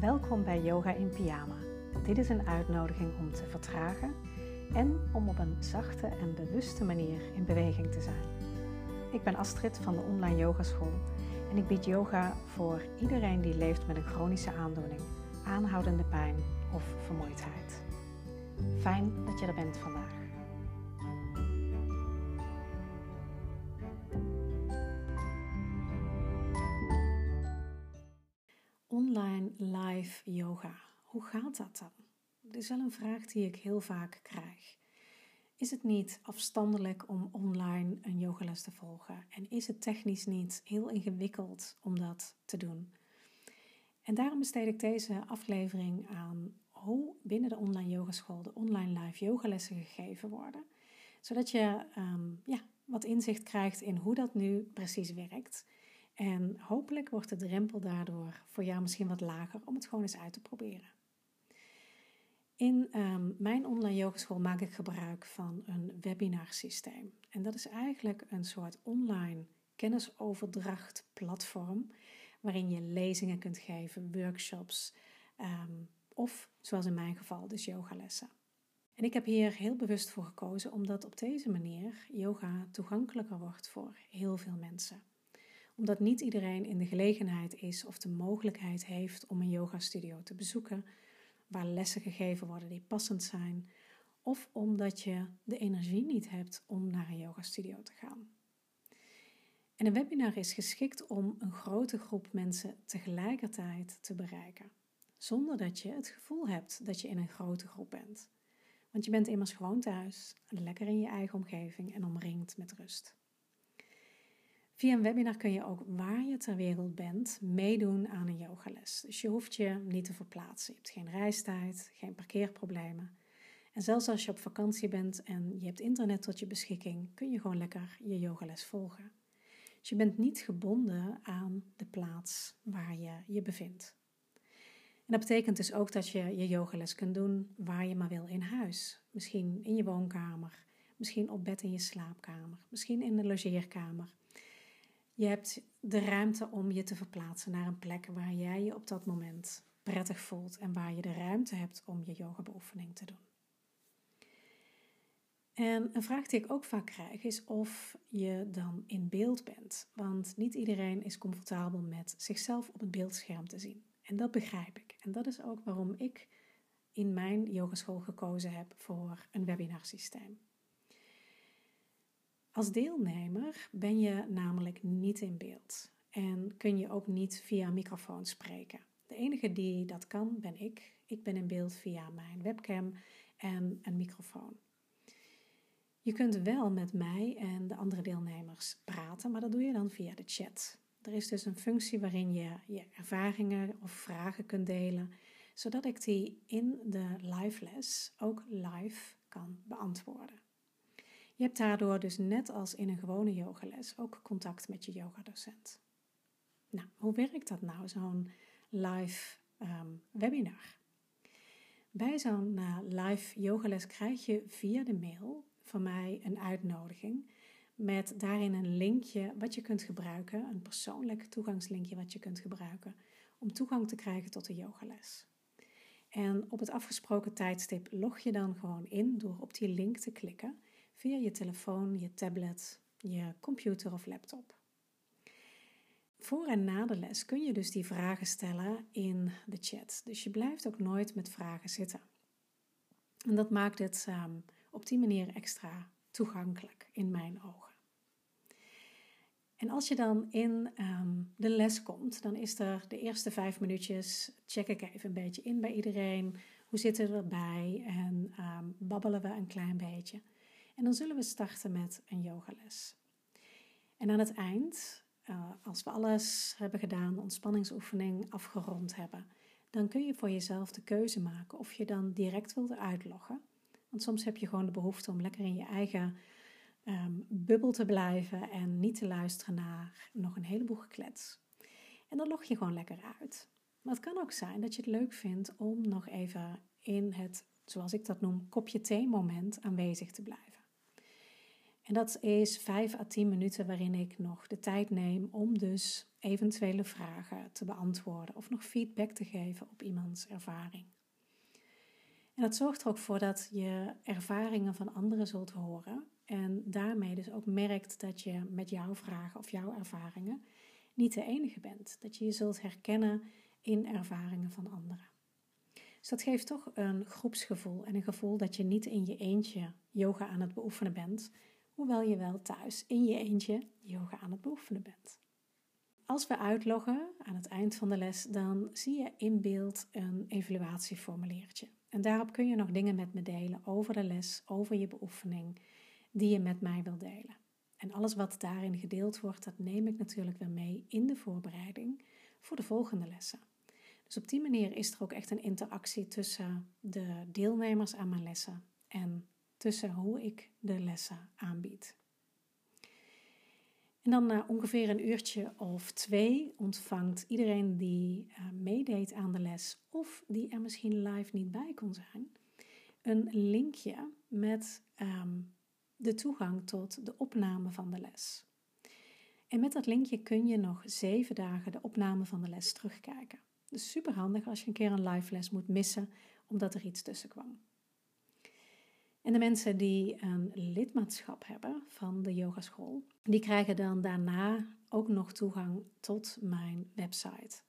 Welkom bij Yoga in Pyjama. Dit is een uitnodiging om te vertragen en om op een zachte en bewuste manier in beweging te zijn. Ik ben Astrid van de Online Yogaschool en ik bied yoga voor iedereen die leeft met een chronische aandoening, aanhoudende pijn of vermoeidheid. Fijn dat je er bent vandaag. Live yoga. Hoe gaat dat dan? Dat is wel een vraag die ik heel vaak krijg. Is het niet afstandelijk om online een yogales te volgen? En is het technisch niet heel ingewikkeld om dat te doen? En daarom besteed ik deze aflevering aan hoe binnen de online yogaschool de online live yogalessen gegeven worden. Zodat je um, ja, wat inzicht krijgt in hoe dat nu precies werkt. En hopelijk wordt de drempel daardoor voor jou misschien wat lager om het gewoon eens uit te proberen. In um, mijn online yogeschool maak ik gebruik van een webinarsysteem. En dat is eigenlijk een soort online kennisoverdracht platform waarin je lezingen kunt geven, workshops um, of zoals in mijn geval dus yogalessen. En ik heb hier heel bewust voor gekozen omdat op deze manier yoga toegankelijker wordt voor heel veel mensen omdat niet iedereen in de gelegenheid is of de mogelijkheid heeft om een yogastudio te bezoeken waar lessen gegeven worden die passend zijn, of omdat je de energie niet hebt om naar een yogastudio te gaan. En een webinar is geschikt om een grote groep mensen tegelijkertijd te bereiken, zonder dat je het gevoel hebt dat je in een grote groep bent. Want je bent immers gewoon thuis, lekker in je eigen omgeving en omringd met rust. Via een webinar kun je ook waar je ter wereld bent meedoen aan een yogales. Dus je hoeft je niet te verplaatsen. Je hebt geen reistijd, geen parkeerproblemen. En zelfs als je op vakantie bent en je hebt internet tot je beschikking, kun je gewoon lekker je yogales volgen. Dus je bent niet gebonden aan de plaats waar je je bevindt. En dat betekent dus ook dat je je yogales kunt doen waar je maar wil in huis. Misschien in je woonkamer, misschien op bed in je slaapkamer, misschien in de logeerkamer. Je hebt de ruimte om je te verplaatsen naar een plek waar jij je op dat moment prettig voelt en waar je de ruimte hebt om je yogabeoefening te doen. En een vraag die ik ook vaak krijg is of je dan in beeld bent. Want niet iedereen is comfortabel met zichzelf op het beeldscherm te zien. En dat begrijp ik. En dat is ook waarom ik in mijn yogaschool gekozen heb voor een webinarsysteem. Als deelnemer ben je namelijk niet in beeld en kun je ook niet via microfoon spreken. De enige die dat kan ben ik. Ik ben in beeld via mijn webcam en een microfoon. Je kunt wel met mij en de andere deelnemers praten, maar dat doe je dan via de chat. Er is dus een functie waarin je je ervaringen of vragen kunt delen, zodat ik die in de live les ook live kan beantwoorden. Je hebt daardoor dus net als in een gewone yogales ook contact met je yogadocent. Nou, hoe werkt dat nou, zo'n live ehm, webinar? Bij zo'n uh, live yogales krijg je via de mail van mij een uitnodiging met daarin een linkje wat je kunt gebruiken, een persoonlijk toegangslinkje wat je kunt gebruiken om toegang te krijgen tot de yogales. En op het afgesproken tijdstip log je dan gewoon in door op die link te klikken via je telefoon, je tablet, je computer of laptop. Voor en na de les kun je dus die vragen stellen in de chat. Dus je blijft ook nooit met vragen zitten. En dat maakt het um, op die manier extra toegankelijk in mijn ogen. En als je dan in um, de les komt, dan is er de eerste vijf minuutjes, check ik even een beetje in bij iedereen. Hoe zitten we erbij? En um, babbelen we een klein beetje. En dan zullen we starten met een yogales. En aan het eind, uh, als we alles hebben gedaan, ontspanningsoefening afgerond hebben, dan kun je voor jezelf de keuze maken of je dan direct wilt uitloggen. Want soms heb je gewoon de behoefte om lekker in je eigen um, bubbel te blijven en niet te luisteren naar nog een heleboel geklets. En dan log je gewoon lekker uit. Maar het kan ook zijn dat je het leuk vindt om nog even in het, zoals ik dat noem, kopje thee moment aanwezig te blijven. En dat is 5 à 10 minuten waarin ik nog de tijd neem om dus eventuele vragen te beantwoorden of nog feedback te geven op iemands ervaring. En dat zorgt er ook voor dat je ervaringen van anderen zult horen en daarmee dus ook merkt dat je met jouw vragen of jouw ervaringen niet de enige bent. Dat je je zult herkennen in ervaringen van anderen. Dus dat geeft toch een groepsgevoel en een gevoel dat je niet in je eentje yoga aan het beoefenen bent, hoewel je wel thuis in je eentje yoga aan het beoefenen bent. Als we uitloggen aan het eind van de les, dan zie je in beeld een evaluatieformuliertje. En daarop kun je nog dingen met me delen over de les, over je beoefening, die je met mij wil delen. En alles wat daarin gedeeld wordt, dat neem ik natuurlijk weer mee in de voorbereiding voor de volgende lessen. Dus op die manier is er ook echt een interactie tussen de deelnemers aan mijn lessen en tussen hoe ik de lessen aanbied. En dan na ongeveer een uurtje of twee ontvangt iedereen die uh, meedeed aan de les of die er misschien live niet bij kon zijn, een linkje met ehm, de toegang tot de opname van de les. En met dat linkje kun je nog zeven dagen de opname van de les terugkijken. Dus super handig als je een keer een live les moet missen omdat er iets tussen kwam. En de mensen die een lidmaatschap hebben van de yogaschool, die krijgen dan daarna ook nog toegang tot mijn website.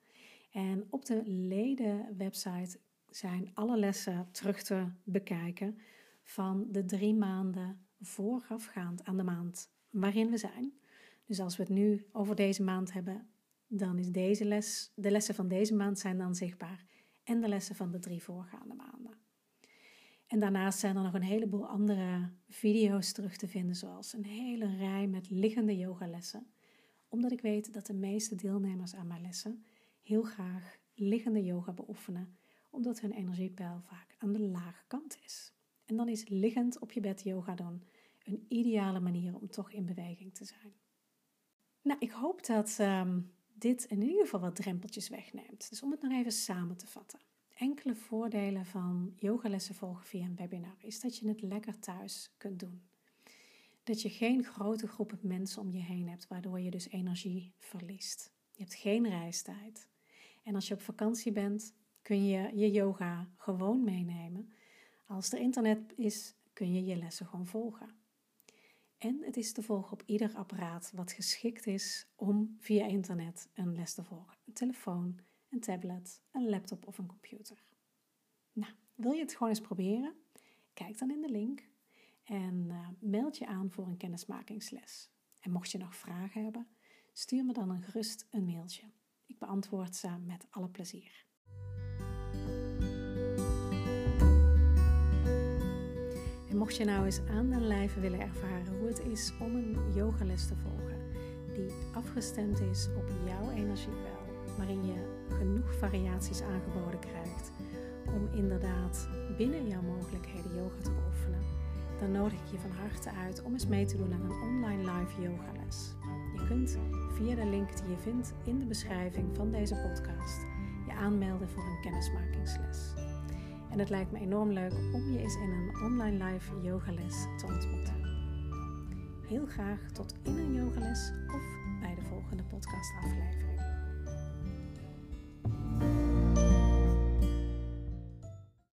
En op de ledenwebsite zijn alle lessen terug te bekijken van de drie maanden voorafgaand aan de maand waarin we zijn. Dus als we het nu over deze maand hebben, dan is deze les, de lessen van deze maand zijn dan zichtbaar en de lessen van de drie voorgaande maanden. En daarnaast zijn er nog een heleboel andere video's terug te vinden, zoals een hele rij met liggende yogalessen. Omdat ik weet dat de meeste deelnemers aan mijn lessen heel graag liggende yoga beoefenen, omdat hun energiepeil vaak aan de lage kant is. En dan is liggend op je bed yoga doen een ideale manier om toch in beweging te zijn. Nou, ik hoop dat ehm, dit in ieder geval wat drempeltjes wegneemt. Dus om het nog even samen te vatten. Enkele voordelen van yogalessen volgen via een webinar is dat je het lekker thuis kunt doen. Dat je geen grote groepen mensen om je heen hebt, waardoor je dus energie verliest. Je hebt geen reistijd. En als je op vakantie bent, kun je je yoga gewoon meenemen. Als er internet is, kun je je lessen gewoon volgen. En het is te volgen op ieder apparaat wat geschikt is om via internet een les te volgen. Een telefoon, een tablet, een laptop of een computer. Nou, wil je het gewoon eens proberen? Kijk dan in de link en uh, meld je aan voor een kennismakingsles. En mocht je nog vragen hebben, stuur me dan een gerust een mailtje. Ik beantwoord ze met alle plezier. En mocht je nou eens aan den lijve willen ervaren hoe het is om een yogales te volgen die afgestemd is op jouw energiepeil, waarin je genoeg variaties aangeboden krijgt om inderdaad binnen jouw mogelijkheden yoga te beoefenen, dan nodig ik je van harte uit om eens mee te doen aan een online live yogales. Je kunt via de link die je vindt in de beschrijving van deze podcast je aanmelden voor een kennismakingsles. En het lijkt me enorm leuk om je eens in een online live yogales te ontmoeten. Heel graag tot in een yogales of bij de volgende podcastaflevering.